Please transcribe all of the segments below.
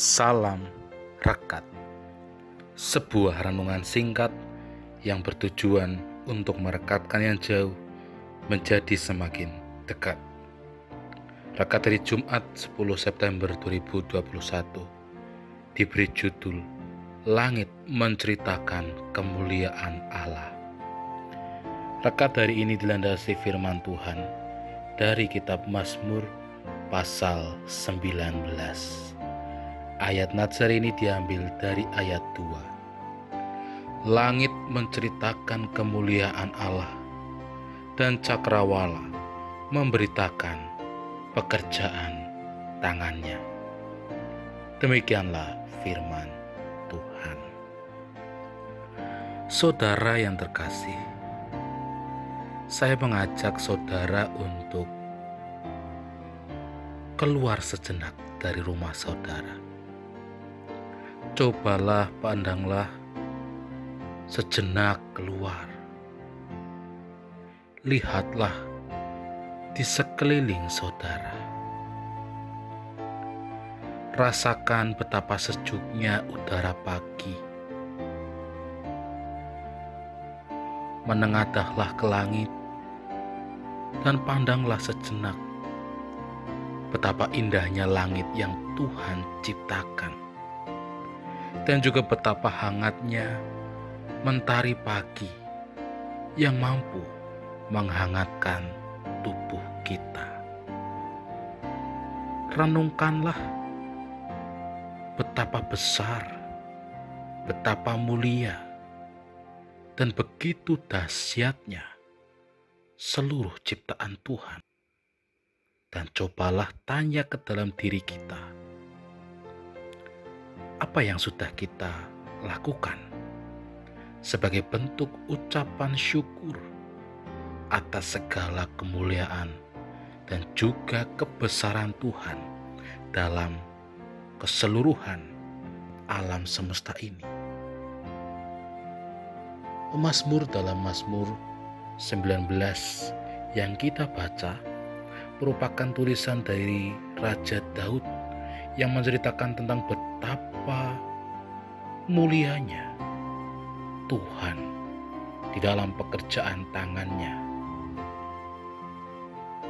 Salam Rekat. Sebuah renungan singkat yang bertujuan untuk merekatkan yang jauh menjadi semakin dekat. Rekat dari Jumat 10 September 2021 diberi judul Langit menceritakan kemuliaan Allah. Rekat dari ini dilandasi firman Tuhan dari kitab Mazmur pasal 19 Ayat Natsar ini diambil dari ayat 2. Langit menceritakan kemuliaan Allah dan cakrawala memberitakan pekerjaan tangannya. Demikianlah firman Tuhan. Saudara yang terkasih, saya mengajak saudara untuk keluar sejenak dari rumah saudara Cobalah pandanglah sejenak keluar. Lihatlah di sekeliling saudara. Rasakan betapa sejuknya udara pagi. Menengadahlah ke langit dan pandanglah sejenak betapa indahnya langit yang Tuhan ciptakan dan juga betapa hangatnya mentari pagi yang mampu menghangatkan tubuh kita. Renungkanlah betapa besar, betapa mulia, dan begitu dahsyatnya seluruh ciptaan Tuhan. Dan cobalah tanya ke dalam diri kita apa yang sudah kita lakukan sebagai bentuk ucapan syukur atas segala kemuliaan dan juga kebesaran Tuhan dalam keseluruhan alam semesta ini. Mazmur dalam Mazmur 19 yang kita baca merupakan tulisan dari Raja Daud yang menceritakan tentang betapa mulianya Tuhan di dalam pekerjaan tangannya.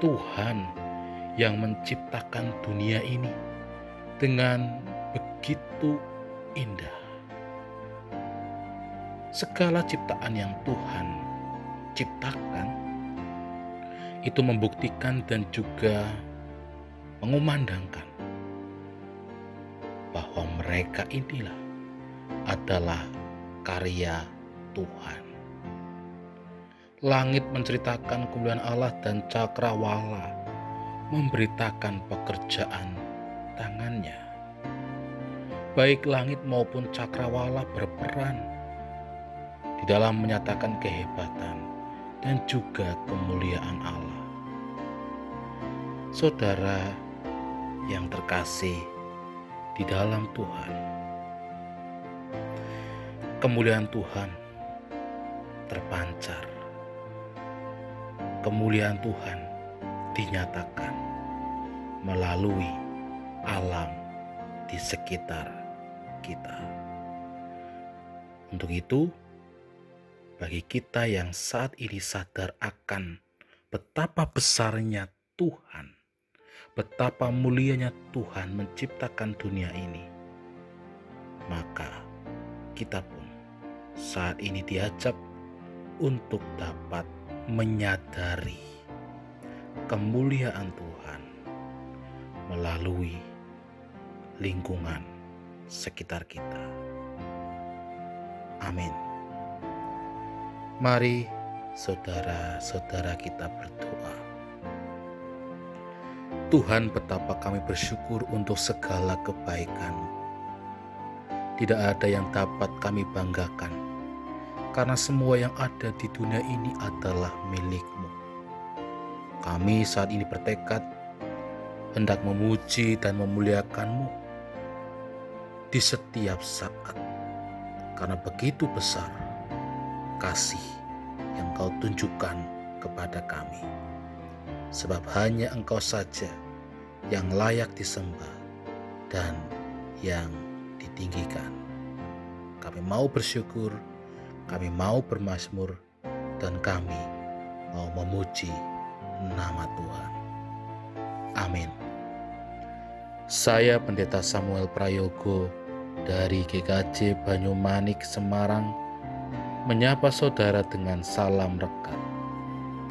Tuhan yang menciptakan dunia ini dengan begitu indah. Segala ciptaan yang Tuhan ciptakan itu membuktikan dan juga mengumandangkan bahwa mereka inilah adalah karya Tuhan. Langit menceritakan kemuliaan Allah dan cakrawala memberitakan pekerjaan tangannya. Baik langit maupun cakrawala berperan di dalam menyatakan kehebatan dan juga kemuliaan Allah. Saudara yang terkasih di dalam Tuhan. Kemuliaan Tuhan terpancar. Kemuliaan Tuhan dinyatakan melalui alam di sekitar kita. Untuk itu, bagi kita yang saat ini sadar akan betapa besarnya Tuhan, betapa mulianya Tuhan menciptakan dunia ini, maka kita pun saat ini diajak untuk dapat menyadari kemuliaan Tuhan melalui lingkungan sekitar kita. Amin. Mari saudara-saudara kita berdoa. Tuhan betapa kami bersyukur untuk segala kebaikan. Tidak ada yang dapat kami banggakan, karena semua yang ada di dunia ini adalah milikmu. Kami saat ini bertekad hendak memuji dan memuliakanmu di setiap saat, karena begitu besar kasih yang kau tunjukkan kepada kami sebab hanya Engkau saja yang layak disembah dan yang ditinggikan. Kami mau bersyukur, kami mau bermasmur, dan kami mau memuji nama Tuhan. Amin. Saya Pendeta Samuel Prayogo dari GKJ Banyumanik Semarang menyapa saudara dengan salam rekat.